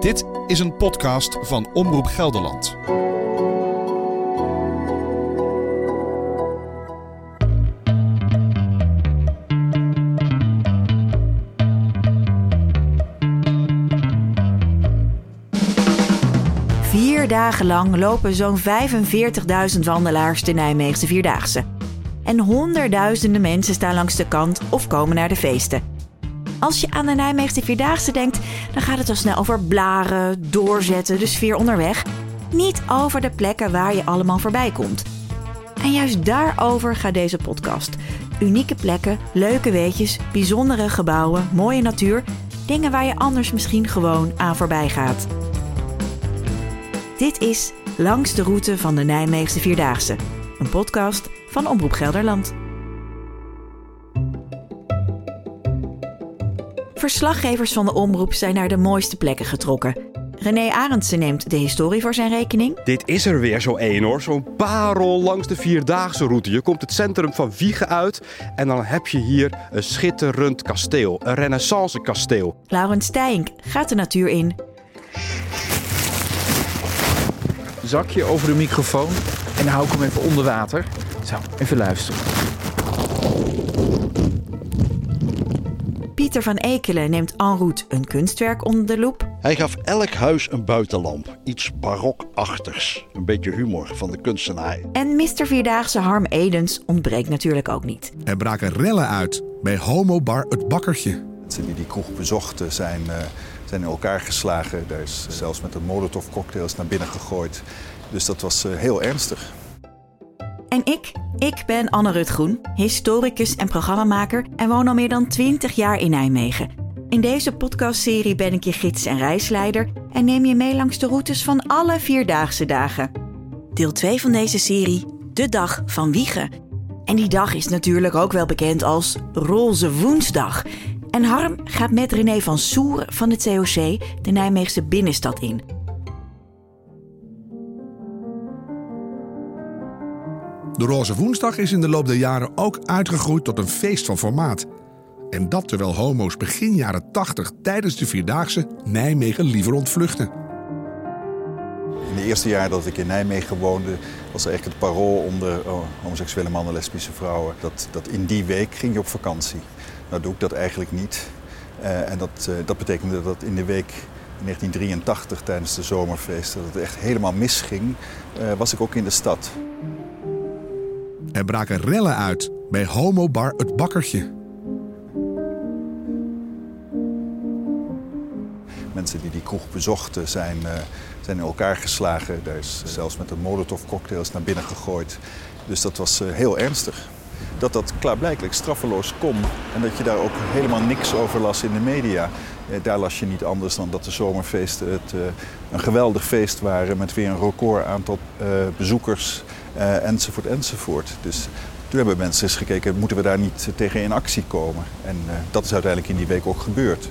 Dit is een podcast van Omroep Gelderland. Vier dagen lang lopen zo'n 45.000 wandelaars de Nijmeegse Vierdaagse. En honderdduizenden mensen staan langs de kant of komen naar de feesten. Als je aan de Nijmeegse Vierdaagse denkt, dan gaat het al snel over blaren, doorzetten, de sfeer onderweg. Niet over de plekken waar je allemaal voorbij komt. En juist daarover gaat deze podcast. Unieke plekken, leuke weetjes, bijzondere gebouwen, mooie natuur. Dingen waar je anders misschien gewoon aan voorbij gaat. Dit is Langs de route van de Nijmeegse Vierdaagse. Een podcast van Omroep Gelderland. Verslaggevers van de omroep zijn naar de mooiste plekken getrokken. René Arendsen neemt de historie voor zijn rekening. Dit is er weer zo één hoor, zo'n parel langs de Vierdaagse route. Je komt het centrum van Wiegen uit en dan heb je hier een schitterend kasteel, een renaissance kasteel. Laurens Stijnk gaat de natuur in. Zakje over de microfoon en hou ik hem even onder water. Zo, even luisteren. Pieter van Ekelen neemt en route een kunstwerk onder de loep. Hij gaf elk huis een buitenlamp. Iets barokachtigs. Een beetje humor van de kunstenaar. En Mr. Vierdaagse Harm Edens ontbreekt natuurlijk ook niet. Er braken rellen uit bij Homo Bar Het Bakkertje. Mensen die die kroeg bezochten zijn, uh, zijn in elkaar geslagen. Daar is zelfs met een molotov cocktails naar binnen gegooid. Dus dat was uh, heel ernstig. En ik, ik ben Anne Rutgroen, historicus en programmamaker en woon al meer dan 20 jaar in Nijmegen. In deze podcastserie ben ik je gids en reisleider en neem je mee langs de routes van alle vierdaagse dagen. Deel 2 van deze serie, de dag van Wiegen. En die dag is natuurlijk ook wel bekend als Roze Woensdag. En Harm gaat met René van Soeren van het COC de Nijmeegse binnenstad in. De Roze Woensdag is in de loop der jaren ook uitgegroeid tot een feest van formaat. En dat terwijl homo's begin jaren 80 tijdens de Vierdaagse Nijmegen liever ontvluchten. In de eerste jaar dat ik in Nijmegen woonde, was er echt het parool onder oh, homoseksuele mannen, lesbische vrouwen. Dat, dat in die week ging je op vakantie. Nou doe ik dat eigenlijk niet. Uh, en dat, uh, dat betekende dat in de week 1983 tijdens de zomerfeesten, dat het echt helemaal misging, uh, was ik ook in de stad. Er braken rellen uit bij Homo Bar Het Bakkertje. Mensen die die kroeg bezochten zijn, uh, zijn in elkaar geslagen. Daar is zelfs met een molotov cocktails naar binnen gegooid. Dus dat was uh, heel ernstig. Dat dat klaarblijkelijk straffeloos kon en dat je daar ook helemaal niks over las in de media. Eh, daar las je niet anders dan dat de zomerfeesten het, uh, een geweldig feest waren met weer een record aantal uh, bezoekers enzovoort enzovoort. Dus toen hebben mensen eens gekeken, moeten we daar niet tegen in actie komen? En dat is uiteindelijk in die week ook gebeurd.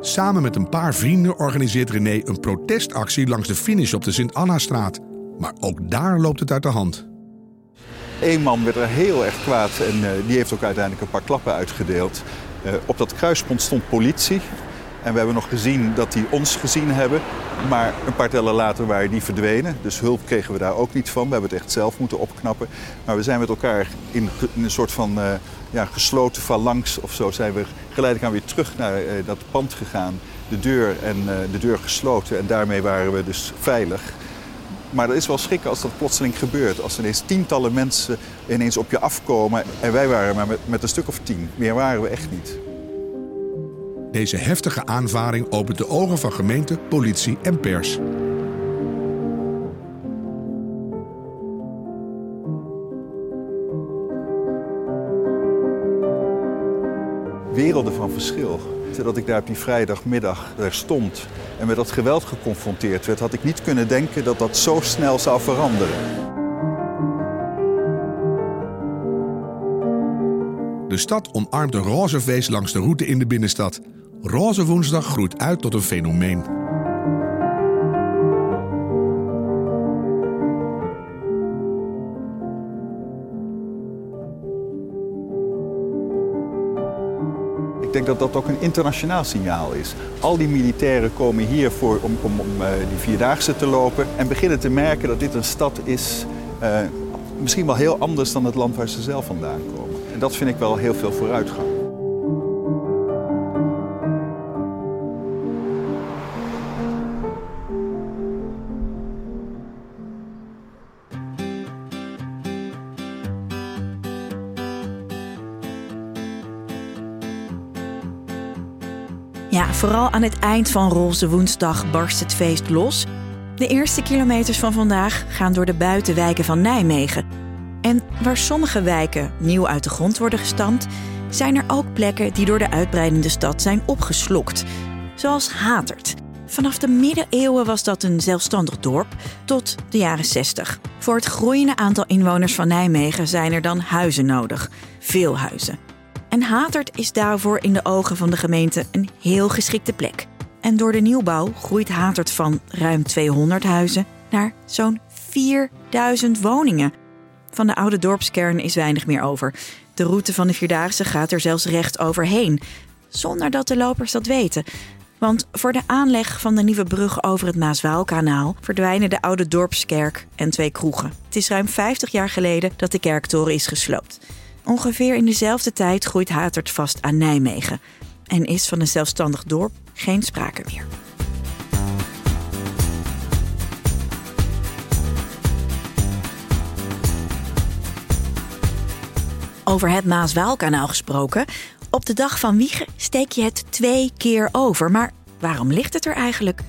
Samen met een paar vrienden organiseert René een protestactie langs de finish op de Sint-Anna-straat. Maar ook daar loopt het uit de hand. Eén man werd er heel erg kwaad en die heeft ook uiteindelijk een paar klappen uitgedeeld. Uh, op dat kruispunt stond politie. En we hebben nog gezien dat die ons gezien hebben. Maar een paar tellen later waren die verdwenen. Dus hulp kregen we daar ook niet van. We hebben het echt zelf moeten opknappen. Maar we zijn met elkaar in, een soort van uh, ja, gesloten phalanx of zo... zijn we geleidelijk aan weer terug naar uh, dat pand gegaan. De deur, en, de deur gesloten en daarmee waren we dus veilig. Maar dat is wel schrikken als dat plotseling gebeurt. Als er ineens tientallen mensen ineens op je afkomen... en wij waren maar met, met een stuk of tien. Meer waren we echt niet. Deze heftige aanvaring opent de ogen van gemeente, politie en pers. Werelden van verschil. Dat ik daar op die vrijdagmiddag stond en met dat geweld geconfronteerd werd, had ik niet kunnen denken dat dat zo snel zou veranderen. De stad omarmt een roze feest langs de route in de binnenstad. Roze Woensdag groeit uit tot een fenomeen. Ik denk dat dat ook een internationaal signaal is. Al die militairen komen hier voor om, om, uh, die vierdaagse te lopen en beginnen te merken dat dit een stad is, uh, misschien wel heel anders dan het land waar ze zelf vandaan komen. En dat vind ik wel heel veel vooruitgang. Ja, vooral aan het eind van Roze Woensdag barst het feest los. De eerste kilometers van vandaag gaan door de buitenwijken van Nijmegen. En waar sommige wijken nieuw uit de grond worden gestampt, zijn er ook plekken die door de uitbreidende stad zijn opgeslokt. Zoals Hatert. Vanaf de middeleeuwen was dat een zelfstandig dorp tot de jaren 60. Voor het groeiende aantal inwoners van Nijmegen zijn er dan huizen nodig. Veel huizen. En Hatert is daarvoor in de ogen van de gemeente een heel geschikte plek. En door de nieuwbouw groeit Hatert van ruim 200 huizen naar zo'n 4000 woningen. Van de oude dorpskern is weinig meer over. De route van de Vierdaagse gaat er zelfs recht overheen, zonder dat de lopers dat weten. Want voor de aanleg van de nieuwe brug over het Maaswaalkanaal verdwijnen de oude dorpskerk en twee kroegen. Het is ruim 50 jaar geleden dat de kerktoren is gesloopt. Ongeveer in dezelfde tijd groeit Hatert vast aan Nijmegen en is van een zelfstandig dorp geen sprake meer. Over het Maaswaalkanaal gesproken. Op de dag van Wiegen steek je het twee keer over. Maar waarom ligt het er eigenlijk?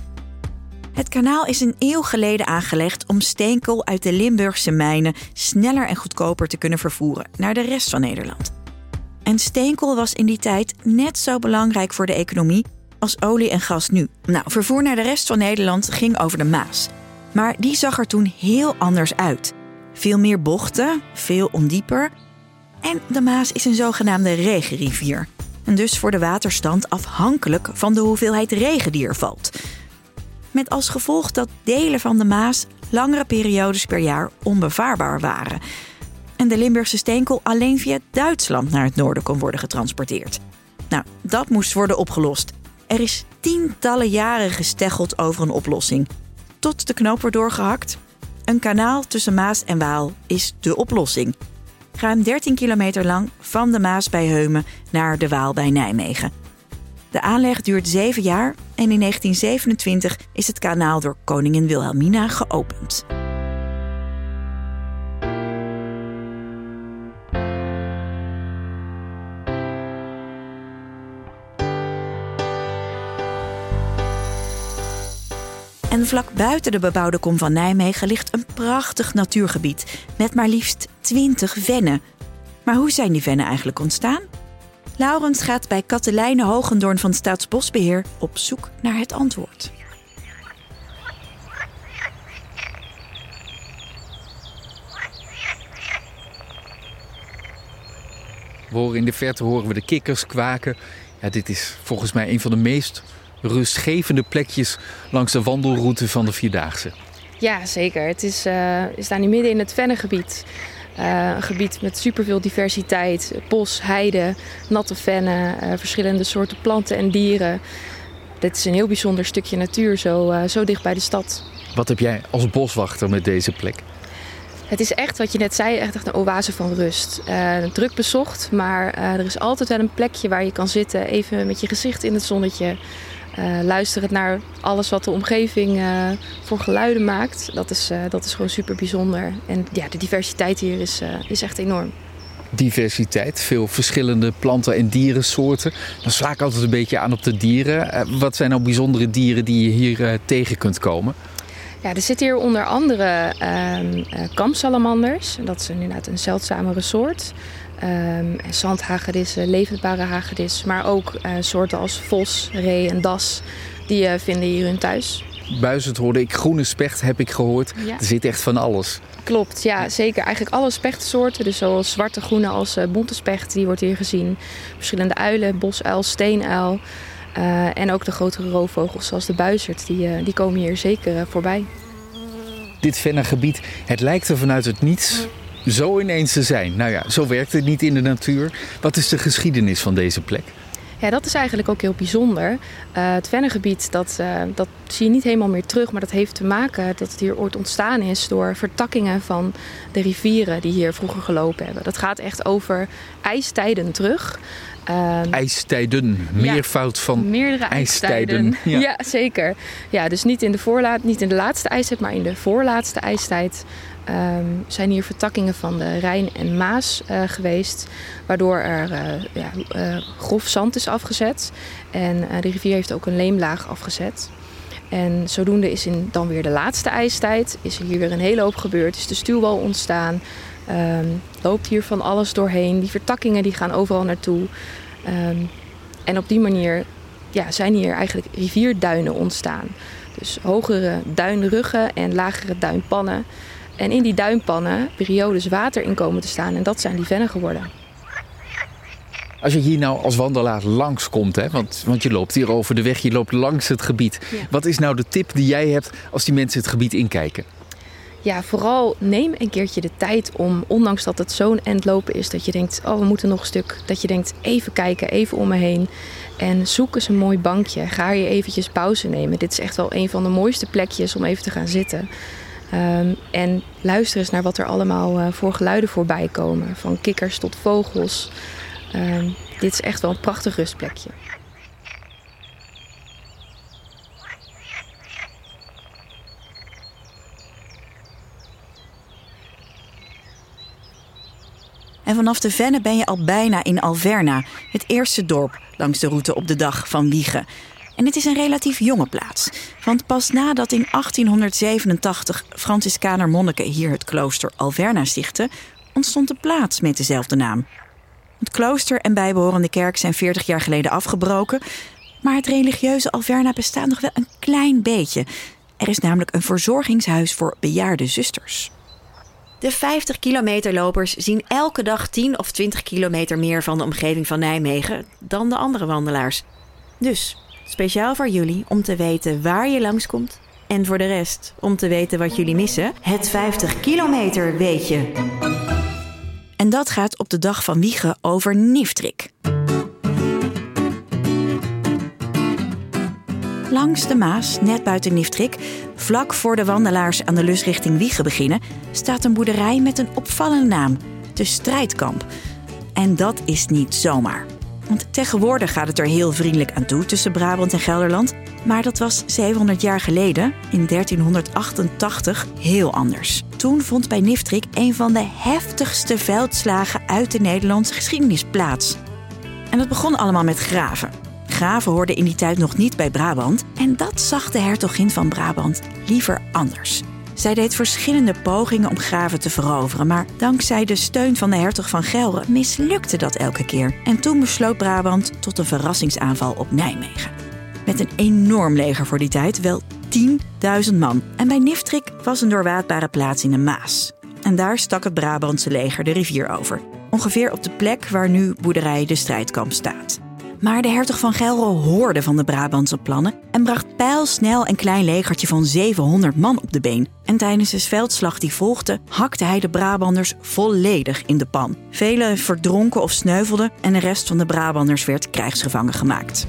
Het kanaal is een eeuw geleden aangelegd om steenkool uit de Limburgse mijnen sneller en goedkoper te kunnen vervoeren naar de rest van Nederland. En steenkool was in die tijd net zo belangrijk voor de economie als olie en gas nu. Nou, vervoer naar de rest van Nederland ging over de Maas. Maar die zag er toen heel anders uit. Veel meer bochten, veel ondieper. En de Maas is een zogenaamde regenrivier. En dus voor de waterstand afhankelijk van de hoeveelheid regen die er valt. Met als gevolg dat delen van de Maas langere periodes per jaar onbevaarbaar waren. En de Limburgse steenkool alleen via Duitsland naar het noorden kon worden getransporteerd. Nou, dat moest worden opgelost. Er is tientallen jaren gesteggeld over een oplossing. Tot de knoop wordt doorgehakt. Een kanaal tussen Maas en Waal is de oplossing. Ruim 13 kilometer lang van de Maas bij Heumen naar de Waal bij Nijmegen. De aanleg duurt zeven jaar en in 1927 is het kanaal door koningin Wilhelmina geopend. En vlak buiten de bebouwde kom van Nijmegen ligt een prachtig natuurgebied met maar liefst 20 vennen. Maar hoe zijn die vennen eigenlijk ontstaan? Laurens gaat bij Katelijne Hogendoorn van Staatsbosbeheer op zoek naar het antwoord. We horen in de verte horen we de kikkers kwaken. Ja, dit is volgens mij een van de meest rustgevende plekjes langs de wandelroute van de Vierdaagse. Ja, zeker. Het is, uh, we staan hier midden in het Vennengebied. Uh, een gebied met superveel diversiteit. Bos, heide, natte vennen, uh, verschillende soorten planten en dieren. Dit is een heel bijzonder stukje natuur, zo, uh, zo dicht bij de stad. Wat heb jij als boswachter met deze plek? Het is echt, wat je net zei, echt een oase van rust. druk bezocht, maar er is altijd wel een plekje waar je kan zitten. Even met je gezicht in het zonnetje. Uh, luisterend naar alles wat de omgeving uh, voor geluiden maakt. Dat is, uh, dat is gewoon super bijzonder. En ja, de diversiteit hier is, is echt enorm. Diversiteit, veel verschillende planten- en dierensoorten. Dan sla ik altijd een beetje aan op de dieren. wat zijn nou bijzondere dieren die je hier tegen kunt komen? Ja, er zitten hier onder andere ehm, kampsalamanders. Dat is inderdaad een zeldzamere soort. Um, zandhagedissen, levendbare hagedis, maar ook uh, soorten als vos, ree en das, die uh, vinden hier hun thuis. Buizerd hoorde ik, groene specht heb ik gehoord. Ja. Er zit echt van alles. Klopt, ja zeker. Eigenlijk alle spechtsoorten, dus zowel zwarte, groene als uh, bonte specht, die wordt hier gezien. Verschillende uilen, bosuil, steenuil en ook de grotere roofvogels zoals de buizerd, die, die komen hier zeker voorbij. Dit vennengebied, het lijkt er vanuit het niets zo ineens te zijn. Nou ja, zo werkt het niet in de natuur. Wat is de geschiedenis van deze plek? Ja, dat is eigenlijk ook heel bijzonder. Uh, het Vennegebied, dat, uh, dat zie je niet helemaal meer terug. Maar dat heeft te maken dat het hier ooit ontstaan is door vertakkingen van de rivieren die hier vroeger gelopen hebben. Dat gaat echt over ijstijden terug. Uh, ijstijden, meervoud ja, van meerdere ijstijden. ijstijden. Ja. ja. zeker. Ja, dus niet in, de voorlaat, niet in de laatste ijstijd, maar in de voorlaatste ijstijd um, zijn hier vertakkingen van de Rijn en Maas uh, geweest. Waardoor er uh, ja, uh, grof zand is afgezet. En de rivier heeft ook een leemlaag afgezet. En zodoende is in dan weer de laatste ijstijd is er hier weer een hele hoop gebeurd. Is de stuwwal ontstaan. Um, loopt hier van alles doorheen. Die vertakkingen die gaan overal naartoe. Um, en op die manier ja, zijn hier eigenlijk rivierduinen ontstaan. Dus hogere duinruggen en lagere duinpannen. En in die duinpannen periodes water in komen te staan. En dat zijn die vennen geworden. Als je hier nou als wandelaar langskomt, hè, want, want je loopt hier over de weg, je loopt langs het gebied. Wat is nou de tip die jij hebt als die mensen het gebied inkijken? Ja, vooral neem een keertje de tijd om, ondanks dat het zo'n endlopen is, dat je denkt, oh we moeten nog een stuk. Dat je denkt, even kijken, even om me heen. En zoek eens een mooi bankje. Ga je eventjes pauze nemen. Dit is echt wel een van de mooiste plekjes om even te gaan zitten. Um, en luister eens naar wat er allemaal uh, voor geluiden voorbij komen. Van kikkers tot vogels. Um, dit is echt wel een prachtig rustplekje. En vanaf de Venne ben je al bijna in Alverna, het eerste dorp langs de route op de dag van Wiegen. En het is een relatief jonge plaats. Want pas nadat in 1887 Franciscaner monniken hier het klooster Alverna stichten, ontstond de plaats met dezelfde naam. Het klooster en bijbehorende kerk zijn 40 jaar geleden afgebroken, maar het religieuze Alverna bestaat nog wel een klein beetje. Er is namelijk een verzorgingshuis voor bejaarde zusters. De 50 kilometer lopers zien elke dag 10 of 20 kilometer meer van de omgeving van Nijmegen dan de andere wandelaars. Dus Speciaal voor jullie om te weten waar je langskomt. En voor de rest om te weten wat jullie missen. Het 50 kilometer weet je. En dat gaat op de dag van Wiegen over Niftrik. Langs de Maas, net buiten Niftrik, vlak voor de wandelaars aan de lus richting Wiegen beginnen, staat een boerderij met een opvallende naam: de Strijdkamp. En dat is niet zomaar. Want tegenwoordig gaat het er heel vriendelijk aan toe tussen Brabant en Gelderland. Maar dat was 700 jaar geleden, in 1388, heel anders. Toen vond bij Niftrik een van de heftigste veldslagen uit de Nederlandse geschiedenis plaats. En dat begon allemaal met graven. Graven hoorden in die tijd nog niet bij Brabant. En dat zag de hertogin van Brabant liever anders. Zij deed verschillende pogingen om graven te veroveren, maar dankzij de steun van de hertog van Gelre mislukte dat elke keer. En toen besloot Brabant tot een verrassingsaanval op Nijmegen. Met een enorm leger voor die tijd, wel 10.000 man. En bij Niftrik was een doorwaadbare plaats in de Maas. En daar stak het Brabantse leger de rivier over. Ongeveer op de plek waar nu boerderij de strijdkamp staat. Maar de hertog van Gelre hoorde van de Brabantse plannen en bracht pijlsnel een klein legertje van 700 man op de been. En tijdens de veldslag die volgde, hakte hij de Brabanders volledig in de pan. Velen verdronken of sneuvelden en de rest van de Brabanders werd krijgsgevangen gemaakt.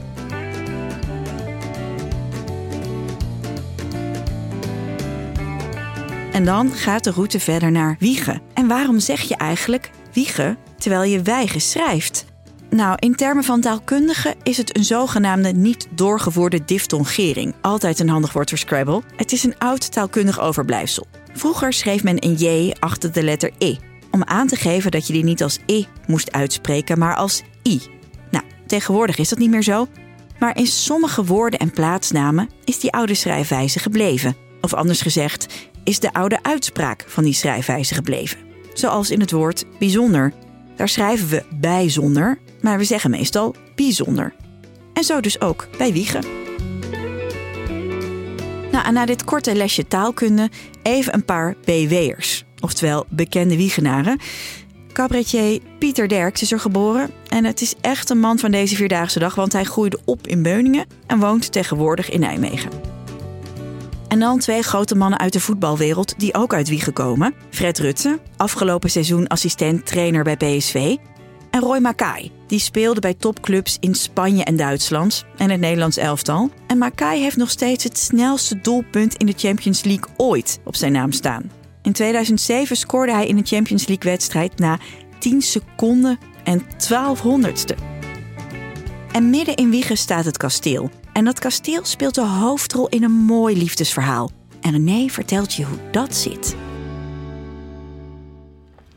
En dan gaat de route verder naar Wiegen. En waarom zeg je eigenlijk Wiegen terwijl je Wijgen schrijft? Nou, in termen van taalkundigen is het een zogenaamde niet doorgevoerde diftongering. Altijd een handig woord voor Scrabble. Het is een oud taalkundig overblijfsel. Vroeger schreef men een J achter de letter E. Om aan te geven dat je die niet als E moest uitspreken, maar als I. Nou, tegenwoordig is dat niet meer zo. Maar in sommige woorden en plaatsnamen is die oude schrijfwijze gebleven. Of anders gezegd, is de oude uitspraak van die schrijfwijze gebleven. Zoals in het woord bijzonder. Daar schrijven we bijzonder, maar we zeggen meestal bijzonder. En zo dus ook bij wiegen. Nou, en na dit korte lesje taalkunde even een paar BW'ers, oftewel bekende wiegenaren. Cabaretier Pieter Derks is er geboren en het is echt een man van deze vierdaagse dag, want hij groeide op in Beuningen en woont tegenwoordig in Nijmegen. En dan twee grote mannen uit de voetbalwereld die ook uit Wiegen komen. Fred Rutte, afgelopen seizoen assistent trainer bij PSV en Roy Makai. Die speelde bij topclubs in Spanje en Duitsland en het Nederlands elftal. En Makai heeft nog steeds het snelste doelpunt in de Champions League ooit op zijn naam staan. In 2007 scoorde hij in een Champions League wedstrijd na 10 seconden en 12 honderdste. En midden in Wiegen staat het kasteel. En dat kasteel speelt de hoofdrol in een mooi liefdesverhaal. En René vertelt je hoe dat zit.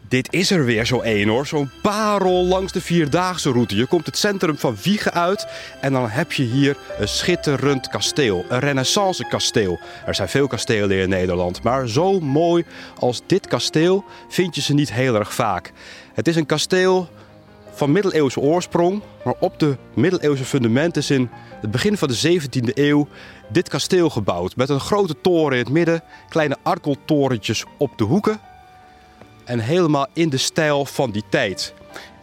Dit is er weer zo één hoor. Zo'n parel langs de vierdaagse route. Je komt het centrum van Wiegen uit en dan heb je hier een schitterend kasteel. Een renaissance kasteel. Er zijn veel kastelen in Nederland, maar zo mooi als dit kasteel vind je ze niet heel erg vaak. Het is een kasteel van middeleeuwse oorsprong, maar op de middeleeuwse fundamenten is in het begin van de 17e eeuw dit kasteel gebouwd. Met een grote toren in het midden, kleine arkeltorentjes op de hoeken en helemaal in de stijl van die tijd.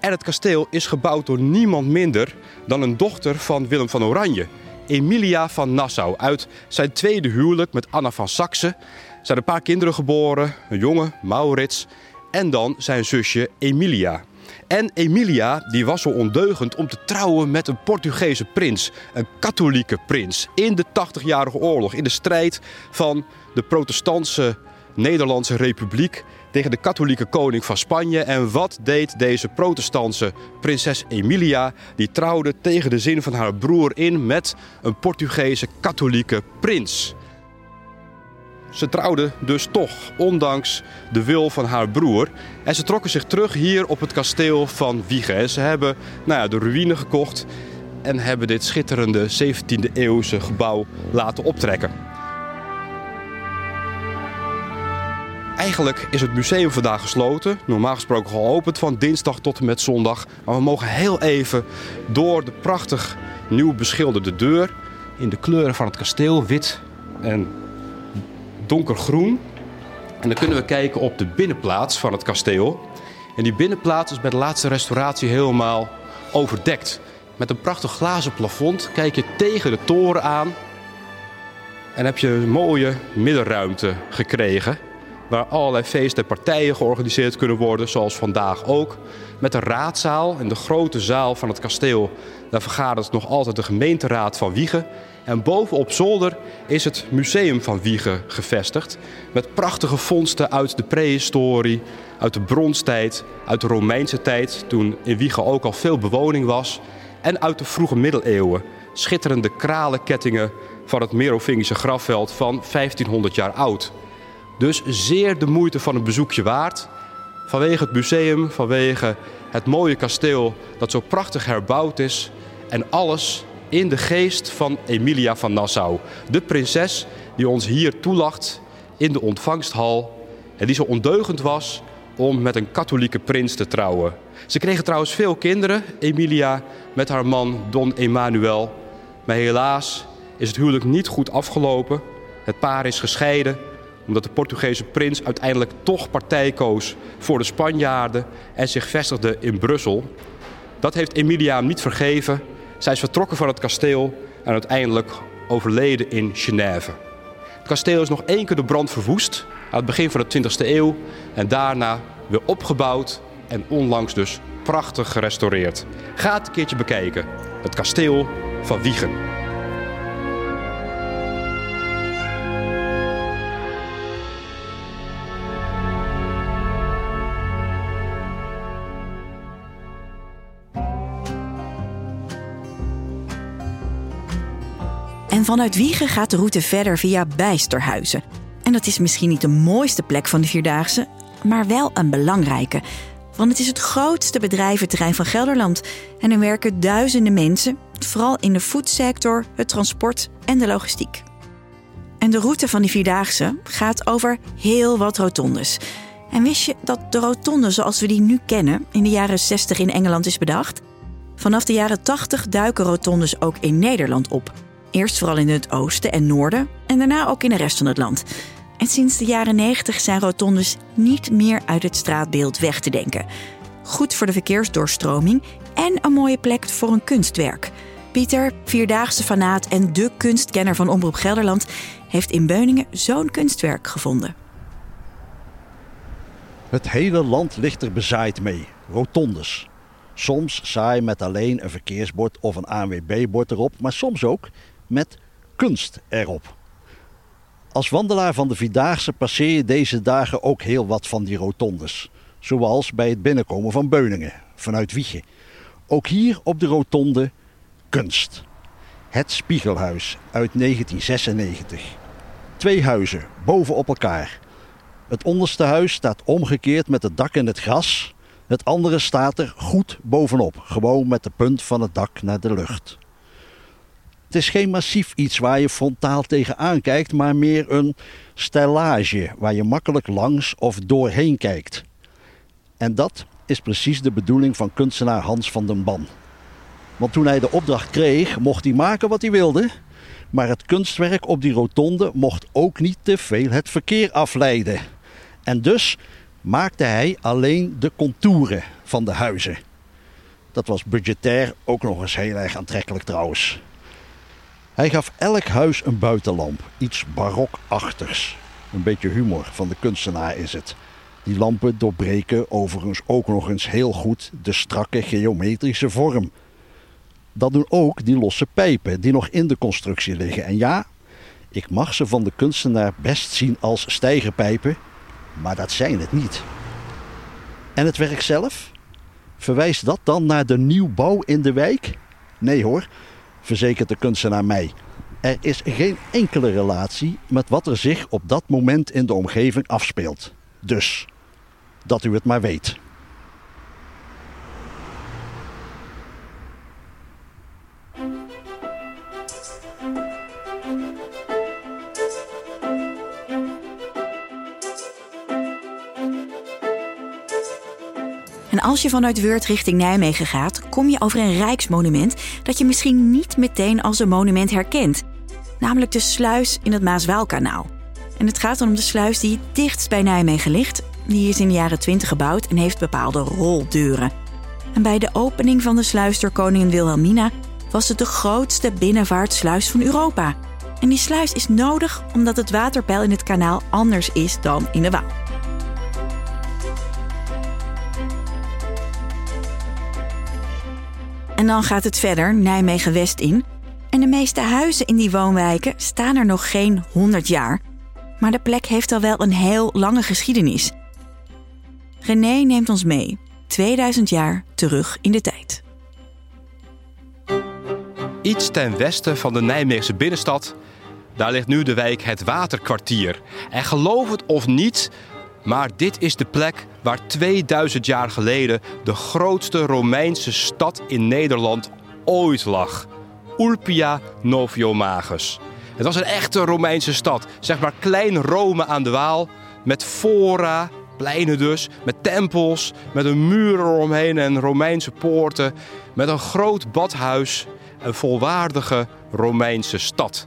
En het kasteel is gebouwd door niemand minder dan een dochter van Willem van Oranje, Emilia van Nassau, uit zijn tweede huwelijk met Anna van Saxe. Zijn een paar kinderen geboren, een jongen, Maurits, en dan zijn zusje Emilia. En Emilia die was zo ondeugend om te trouwen met een Portugese prins, een katholieke prins, in de 80-jarige oorlog, in de strijd van de protestantse Nederlandse Republiek tegen de katholieke koning van Spanje. En wat deed deze protestantse prinses Emilia? Die trouwde tegen de zin van haar broer in met een Portugese katholieke prins. Ze trouwden dus toch, ondanks de wil van haar broer. En ze trokken zich terug hier op het kasteel van Wiegen. Ze hebben nou ja, de ruïne gekocht en hebben dit schitterende 17e eeuwse gebouw laten optrekken. Eigenlijk is het museum vandaag gesloten. Normaal gesproken geopend van dinsdag tot en met zondag. Maar we mogen heel even door de prachtig nieuw beschilderde deur. In de kleuren van het kasteel, wit en donkergroen. En dan kunnen we kijken op de binnenplaats van het kasteel. En die binnenplaats is bij de laatste restauratie helemaal overdekt. Met een prachtig glazen plafond kijk je tegen de toren aan. En heb je een mooie middenruimte gekregen waar allerlei feesten en partijen georganiseerd kunnen worden, zoals vandaag ook. Met een raadzaal in de grote zaal van het kasteel. Daar vergadert nog altijd de gemeenteraad van Wiegen. En bovenop zolder is het museum van Wiegen gevestigd. Met prachtige vondsten uit de prehistorie, uit de bronstijd, uit de Romeinse tijd, toen in Wiegen ook al veel bewoning was. En uit de vroege middeleeuwen. Schitterende kralenkettingen van het Merovingische grafveld van 1500 jaar oud. Dus zeer de moeite van een bezoekje waard. Vanwege het museum, vanwege het mooie kasteel dat zo prachtig herbouwd is. En alles in de geest van Emilia van Nassau. De prinses die ons hier toelacht in de ontvangsthal. En die zo ondeugend was om met een katholieke prins te trouwen. Ze kregen trouwens veel kinderen, Emilia met haar man Don Emanuel. Maar helaas is het huwelijk niet goed afgelopen. Het paar is gescheiden omdat de Portugese prins uiteindelijk toch partij koos voor de Spanjaarden en zich vestigde in Brussel. Dat heeft Emilia hem niet vergeven. Zij is vertrokken van het kasteel en uiteindelijk overleden in Genève. Het kasteel is nog één keer de brand verwoest aan het begin van de 20e eeuw en daarna weer opgebouwd en onlangs dus prachtig gerestaureerd. Ga het een keertje bekijken. Het kasteel van Wiegen. En vanuit Wiegen gaat de route verder via Bijsterhuizen. En dat is misschien niet de mooiste plek van de Vierdaagse, maar wel een belangrijke. Want het is het grootste bedrijventerrein van Gelderland. En er werken duizenden mensen, vooral in de foodsector, het transport en de logistiek. En de route van die Vierdaagse gaat over heel wat rotondes. En wist je dat de rotonde zoals we die nu kennen in de jaren 60 in Engeland is bedacht? Vanaf de jaren 80 duiken rotondes ook in Nederland op. Eerst vooral in het oosten en noorden en daarna ook in de rest van het land. En sinds de jaren 90 zijn rotondes niet meer uit het straatbeeld weg te denken. Goed voor de verkeersdoorstroming en een mooie plek voor een kunstwerk. Pieter, vierdaagse fanaat en de kunstkenner van Omroep Gelderland, heeft in Beuningen zo'n kunstwerk gevonden. Het hele land ligt er bezaaid mee, rotondes. Soms saai met alleen een verkeersbord of een ANWB-bord erop, maar soms ook met kunst erop. Als wandelaar van de Vierdaagse passeer je deze dagen ook heel wat van die rotondes. Zoals bij het binnenkomen van Beuningen, vanuit Wiegen. Ook hier op de rotonde kunst. Het Spiegelhuis uit 1996. Twee huizen bovenop elkaar. Het onderste huis staat omgekeerd met het dak in het gras. Het andere staat er goed bovenop, gewoon met de punt van het dak naar de lucht. Het is geen massief iets waar je frontaal tegenaan kijkt, maar meer een stellage waar je makkelijk langs of doorheen kijkt. En dat is precies de bedoeling van kunstenaar Hans van den Ban. Want toen hij de opdracht kreeg, mocht hij maken wat hij wilde. Maar het kunstwerk op die rotonde mocht ook niet te veel het verkeer afleiden. En dus maakte hij alleen de contouren van de huizen. Dat was budgetair ook nog eens heel erg aantrekkelijk trouwens. Hij gaf elk huis een buitenlamp, iets barokachtigs. Een beetje humor van de kunstenaar is het. Die lampen doorbreken overigens ook nog eens heel goed de strakke geometrische vorm. Dat doen ook die losse pijpen die nog in de constructie liggen. En ja, ik mag ze van de kunstenaar best zien als stijgerpijpen, maar dat zijn het niet. En het werk zelf? Verwijst dat dan naar de nieuwbouw in de wijk? Nee hoor, verzekert de kunstenaar mij. Er is geen enkele relatie met wat er zich op dat moment in de omgeving afspeelt. Dus, dat u het maar weet. En als je vanuit Weurt richting Nijmegen gaat, kom je over een rijksmonument dat je misschien niet meteen als een monument herkent. Namelijk de sluis in het Maaswaalkanaal. En het gaat dan om de sluis die dichtst bij Nijmegen ligt. Die is in de jaren 20 gebouwd en heeft bepaalde roldeuren. En bij de opening van de sluis door koningin Wilhelmina was het de grootste binnenvaartsluis van Europa. En die sluis is nodig omdat het waterpeil in het kanaal anders is dan in de Waal. En dan gaat het verder Nijmegen-West in. En de meeste huizen in die woonwijken staan er nog geen 100 jaar. Maar de plek heeft al wel een heel lange geschiedenis. René neemt ons mee, 2000 jaar terug in de tijd. Iets ten westen van de Nijmeegse binnenstad, daar ligt nu de wijk Het Waterkwartier. En geloof het of niet, maar dit is de plek waar 2000 jaar geleden de grootste Romeinse stad in Nederland ooit lag. Ulpia Noviomagus. Het was een echte Romeinse stad, zeg maar klein Rome aan de Waal, met fora, pleinen dus, met tempels, met een muur eromheen en Romeinse poorten, met een groot badhuis, een volwaardige Romeinse stad.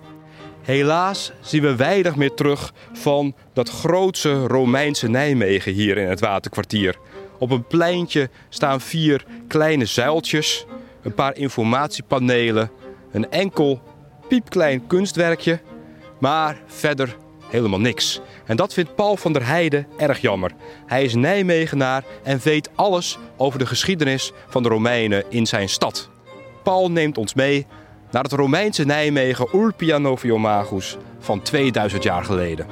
Helaas zien we weinig meer terug van dat grootse Romeinse Nijmegen hier in het waterkwartier. Op een pleintje staan vier kleine zuiltjes, een paar informatiepanelen, een enkel piepklein kunstwerkje, maar verder helemaal niks. En dat vindt Paul van der Heijden erg jammer. Hij is Nijmegenaar en weet alles over de geschiedenis van de Romeinen in zijn stad. Paul neemt ons mee naar het Romeinse Nijmegen Ulpia Noviomagus van 2000 jaar geleden.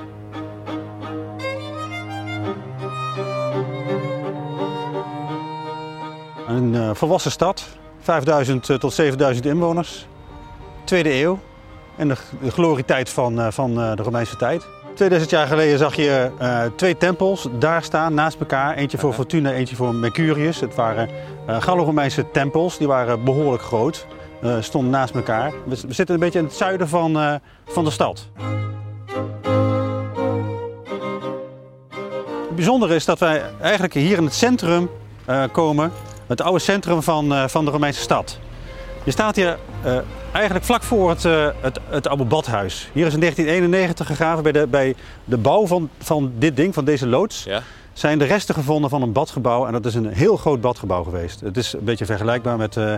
Een uh, volwassen stad, 5000 tot 7000 inwoners, tweede eeuw en de, de glorietijd van, uh, van de Romeinse tijd. 2000 jaar geleden zag je twee tempels daar staan naast elkaar. Eentje voor Fortuna, eentje voor Mercurius. Het waren Gallo-Romeinse tempels, die waren behoorlijk groot stonden naast elkaar. We, zitten een beetje in het zuiden van, uh, van de stad. Het bijzondere is dat wij eigenlijk hier in het centrum uh, komen. Het oude centrum van, van de Romeinse stad. Je staat hier eigenlijk vlak voor het, het, het oude badhuis. Hier is in 1991 gegraven bij de, bij de bouw van, van dit ding, van deze loods. Ja zijn de resten gevonden van een badgebouw. En dat is een heel groot badgebouw geweest. Het is een beetje vergelijkbaar met, uh,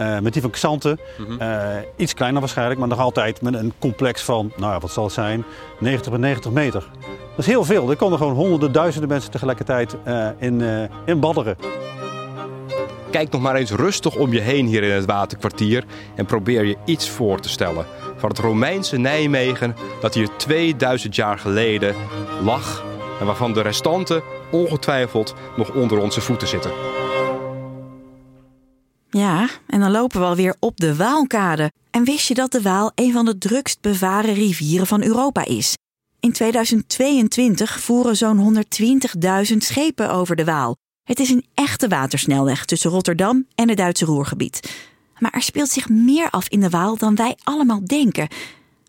uh, met die van Xanten. Mm -hmm. uh, iets kleiner waarschijnlijk, maar nog altijd met een complex van, nou ja, wat zal het zijn, 90 bij 90 meter. Dat is heel veel. Er konden gewoon honderden, duizenden mensen tegelijkertijd in, in badderen. Kijk nog maar eens rustig om je heen hier in het waterkwartier en probeer je iets voor te stellen van het Romeinse Nijmegen dat hier 2000 jaar geleden lag en waarvan de restanten ongetwijfeld nog onder onze voeten zitten. Ja, en dan lopen we alweer op de Waalkade. En wist je dat de Waal een van de drukst bevaren rivieren van Europa is? In 2022 voeren zo'n 120.000 schepen over de Waal. Het is een echte watersnelweg tussen Rotterdam en het Duitse Roergebied. Maar er speelt zich meer af in de Waal dan wij allemaal denken.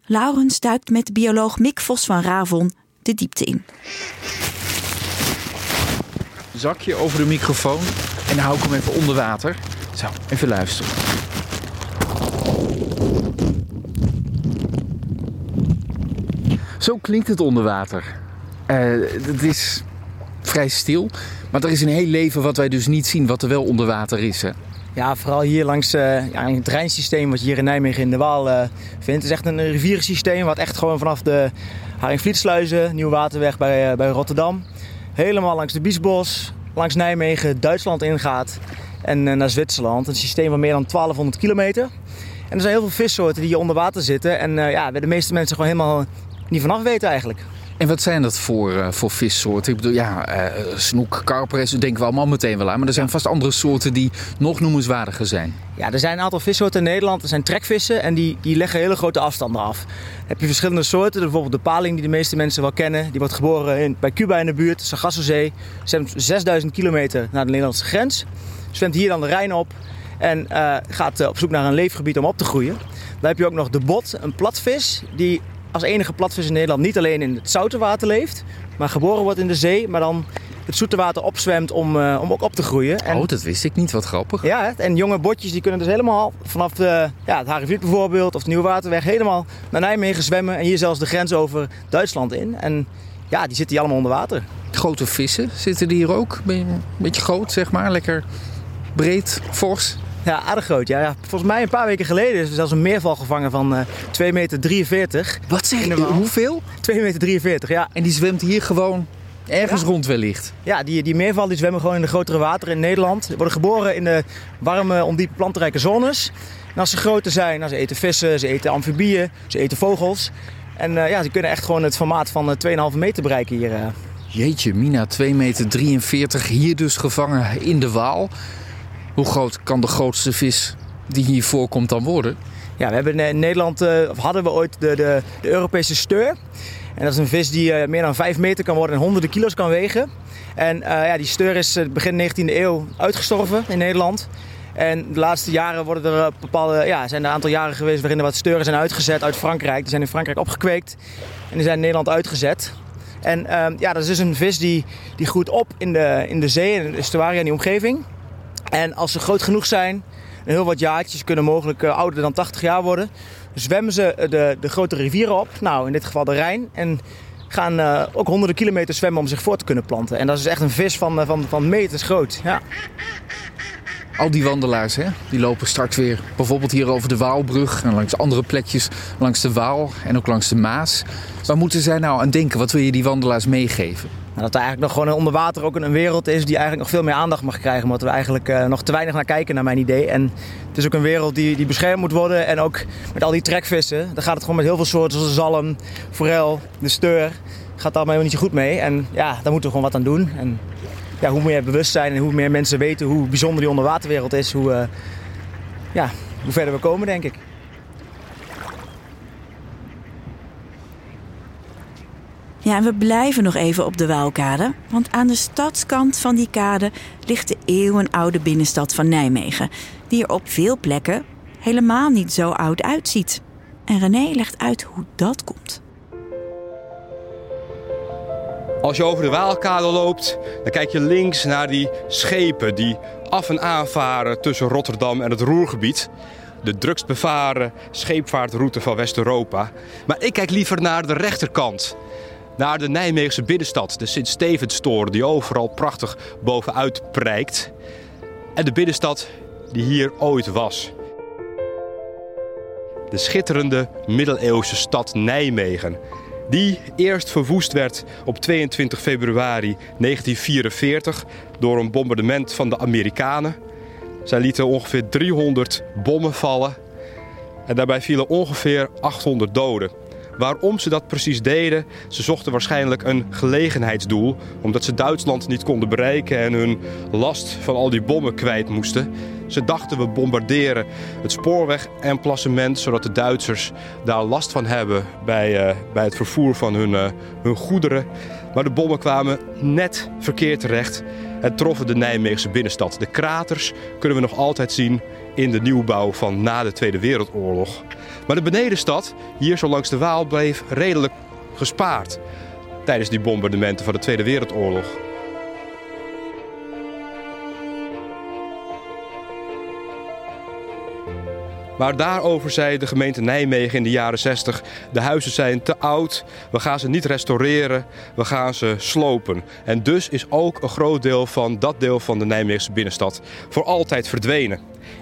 Laurens duikt met bioloog Mick Vos van Ravon de diepte in. Zakje over de microfoon en hou ik hem even onder water. Zo, even luisteren. Zo klinkt het onder water. Eh, het is vrij stil, maar er is een heel leven wat wij dus niet zien, wat er wel onder water is. Ja, vooral hier langs ja, het treinsysteem wat je hier in Nijmegen in de Waal uh, vindt. Het is echt een rivierensysteem wat echt gewoon vanaf de Haringvlietsluizen, Nieuwe Waterweg bij, bij Rotterdam, helemaal langs de Biesbos, langs Nijmegen, Duitsland ingaat en naar Zwitserland. Een systeem van meer dan 1200 kilometer. En er zijn heel veel vissoorten die hier onder water zitten en ja, waar de meeste mensen gewoon helemaal niet vanaf weten eigenlijk. En wat zijn dat voor, uh, voor vissoorten? Ik bedoel, ja, uh, snoek, karpers, denken we allemaal meteen wel aan. Maar er zijn vast andere soorten die nog noemenswaardiger zijn. Ja, er zijn een aantal vissoorten in Nederland. Er zijn trekvissen en die, die leggen hele grote afstanden af. Dan heb je verschillende soorten. Bijvoorbeeld de paling die de meeste mensen wel kennen. Die wordt geboren in, bij Cuba in de buurt, Sargassozee. Zwemt 6000 kilometer naar de Nederlandse grens. Zwemt hier dan de Rijn op. En uh, gaat op zoek naar een leefgebied om op te groeien. Dan heb je ook nog de bot, een platvis. Die als enige platvis in Nederland niet alleen in het zoute water leeft, maar geboren wordt in de zee, maar dan het zoete water opzwemt om, uh, om ook op te groeien. En, oh, dat wist ik niet. Wat grappig. Ja, en jonge botjes die kunnen dus helemaal vanaf de, ja, het Haringvliet bijvoorbeeld of de Nieuwe Waterweg helemaal naar Nijmegen zwemmen en hier zelfs de grens over Duitsland in. En ja, die zitten hier allemaal onder water. Grote vissen zitten die hier ook? Een beetje groot, zeg maar. Lekker breed, fors. Ja, aardig groot. Ja, ja. Volgens mij een paar weken geleden is er zelfs een meerval gevangen van uh, 2,43 meter. Wat zeg je? Hoeveel? 2,43 meter, ja. En die zwemt hier gewoon ergens ja. rond wellicht? Ja, die, die meerval die zwemmen gewoon in de grotere wateren in Nederland. Ze worden geboren in de warme, ondiepe plantenrijke zones. En als ze groter zijn, nou, ze eten vissen, ze eten amfibieën, ze eten vogels. En uh, ja, ze kunnen echt gewoon het formaat van uh, 2,5 meter bereiken hier. Jeetje, Mina, 2,43 meter, hier dus gevangen in de Waal. Hoe groot kan de grootste vis die hier voorkomt dan worden? Ja, we hebben in Nederland, uh, of hadden we ooit de, de, de, Europese steur. En dat is een vis die uh, meer dan 5 meter kan worden en honderden kilo's kan wegen. En ja, die steur is begin 19e eeuw uitgestorven in Nederland. En de laatste jaren worden er bepaalde, ja, zijn er een aantal jaren geweest waarin er wat steuren zijn uitgezet uit Frankrijk. Die zijn in Frankrijk opgekweekt en die zijn in Nederland uitgezet. En ja, dat is dus een vis die, die groeit op in de, in de zee, in de estuaria in die omgeving. En als ze groot genoeg zijn, heel wat jaartjes kunnen mogelijk uh, ouder dan 80 jaar worden, zwemmen ze de, de grote rivieren op. Nou, in dit geval de Rijn. En gaan uh, ook honderden kilometers zwemmen om zich voor te kunnen planten. En dat is echt een vis van, van, van meters groot. Ja. Al die wandelaars, hè, die lopen straks weer bijvoorbeeld hier over de Waalbrug en langs andere plekjes langs de Waal en ook langs de Maas. Waar moeten zij nou aan denken? Wat wil je die wandelaars meegeven? Dat er eigenlijk nog gewoon onder water ook een wereld is die eigenlijk nog veel meer aandacht mag krijgen. Omdat we eigenlijk uh, nog te weinig naar kijken, naar mijn idee. En het is ook een wereld die, die beschermd moet worden. En ook met al die trekvissen, daar gaat het gewoon met heel veel soorten zoals de zalm, forel, de steur. Gaat daar helemaal niet zo goed mee. En ja, daar moeten we gewoon wat aan doen. En ja, hoe meer bewustzijn en hoe meer mensen weten hoe bijzonder die onderwaterwereld is, hoe, uh, ja, hoe verder we komen, denk ik. Ja, en we blijven nog even op de Waalkade. Want aan de stadskant van die kade ligt de eeuwenoude binnenstad van Nijmegen. Die er op veel plekken helemaal niet zo oud uitziet. En René legt uit hoe dat komt. Als je over de Waalkade loopt, dan kijk je links naar die schepen die af en aan varen tussen Rotterdam en het Roergebied. De drukst bevaren scheepvaartroute van West-Europa. Maar ik kijk liever naar de rechterkant naar de Nijmeegse binnenstad, de Sint-Stevenstoren, die overal prachtig bovenuit prijkt. En de binnenstad die hier ooit was. De schitterende middeleeuwse stad Nijmegen, die eerst verwoest werd op 22 februari 1944 door een bombardement van de Amerikanen. Zij lieten ongeveer 300 bommen vallen. En daarbij vielen ongeveer 800 doden. Waarom ze dat precies deden? Ze zochten waarschijnlijk een gelegenheidsdoel, omdat ze Duitsland niet konden bereiken en hun last van al die bommen kwijt moesten. Ze dachten we bombarderen het spoorwegemplacement, zodat de Duitsers daar last van hebben bij, uh, bij het vervoer van hun, uh, hun goederen. Maar de bommen kwamen net verkeerd terecht en troffen de Nijmeegse binnenstad. De kraters kunnen we nog altijd zien in de nieuwbouw van na de Tweede Wereldoorlog. Maar de benedenstad, hier zo langs de Waal, bleef redelijk gespaard tijdens die bombardementen van de Tweede Wereldoorlog. Maar daarover zei de gemeente Nijmegen in de jaren 60: de huizen zijn te oud, we gaan ze niet restaureren, we gaan ze slopen. En dus is ook een groot deel van dat deel van de Nijmeegse binnenstad voor altijd verdwenen.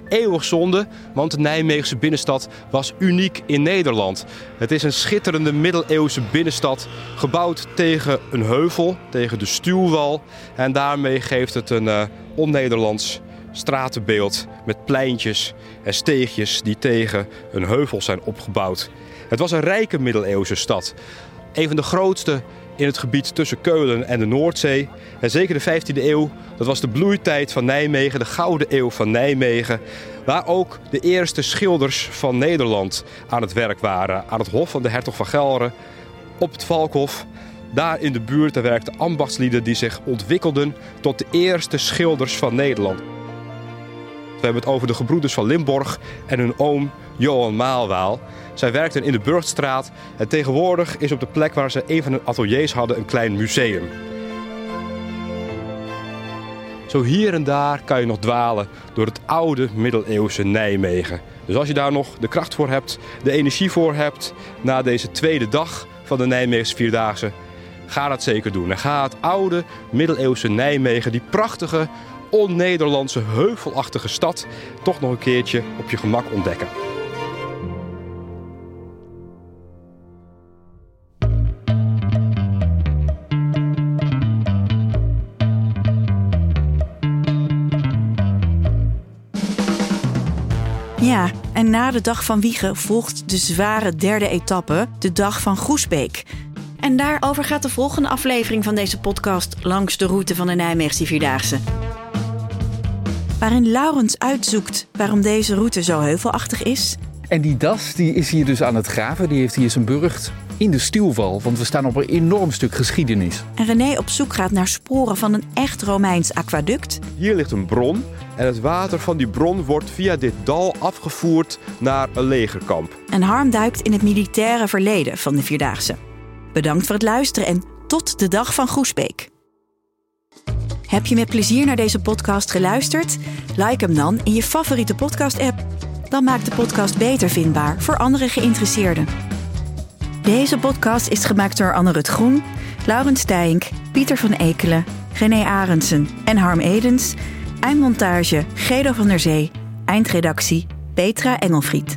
Eeuwig zonde, want de Nijmeegse binnenstad was uniek in Nederland. Het is een schitterende middeleeuwse binnenstad, gebouwd tegen een heuvel, tegen de stuwwal. En daarmee geeft het een uh, on-Nederlands stratenbeeld met pleintjes en steegjes die tegen een heuvel zijn opgebouwd. Het was een rijke middeleeuwse stad. Een van de grootste in het gebied tussen Keulen en de Noordzee. En zeker de 15e eeuw, dat was de bloeitijd van Nijmegen, de gouden eeuw van Nijmegen. Waar ook de eerste schilders van Nederland aan het werk waren. Aan het hof van de hertog van Gelre, op het Valkhof. Daar in de buurt werkten ambachtslieden die zich ontwikkelden tot de eerste schilders van Nederland. We hebben het over de gebroeders van Limborg en hun oom Johan Maalwaal. Zij werkten in de Burgstraat en tegenwoordig is op de plek waar ze een van hun ateliers hadden een klein museum. Zo hier en daar kan je nog dwalen door het oude middeleeuwse Nijmegen. Dus als je daar nog de kracht voor hebt, de energie voor hebt na deze tweede dag van de Nijmeegse Vierdaagse, ga dat zeker doen. En ga het oude middeleeuwse Nijmegen, die prachtige on-Nederlandse heuvelachtige stad toch nog een keertje op je gemak ontdekken. Ja, en na de dag van Wiegen volgt de zware derde etappe, de dag van Groesbeek. En daarover gaat de volgende aflevering van deze podcast langs de route van de Nijmeegse Vierdaagse waarin Laurens uitzoekt waarom deze route zo heuvelachtig is. En die das die is hier dus aan het graven. Die heeft hier zijn burcht in de stuwval, want we staan op een enorm stuk geschiedenis. En René op zoek gaat naar sporen van een echt Romeins aquaduct. Hier ligt een bron en het water van die bron wordt via dit dal afgevoerd naar een legerkamp. En Harm duikt in het militaire verleden van de Vierdaagse. Bedankt voor het luisteren en tot de dag van Groesbeek. Heb je met plezier naar deze podcast geluisterd? Like hem dan in je favoriete podcast-app. Dan maakt de podcast beter vindbaar voor andere geïnteresseerden. Deze podcast is gemaakt door Anne Rut Groen, Laurens Stijnk, Pieter van Ekelen, René Arendsen en Harm Edens. Eindmontage Gedo van der Zee. Eindredactie Petra Engelfried.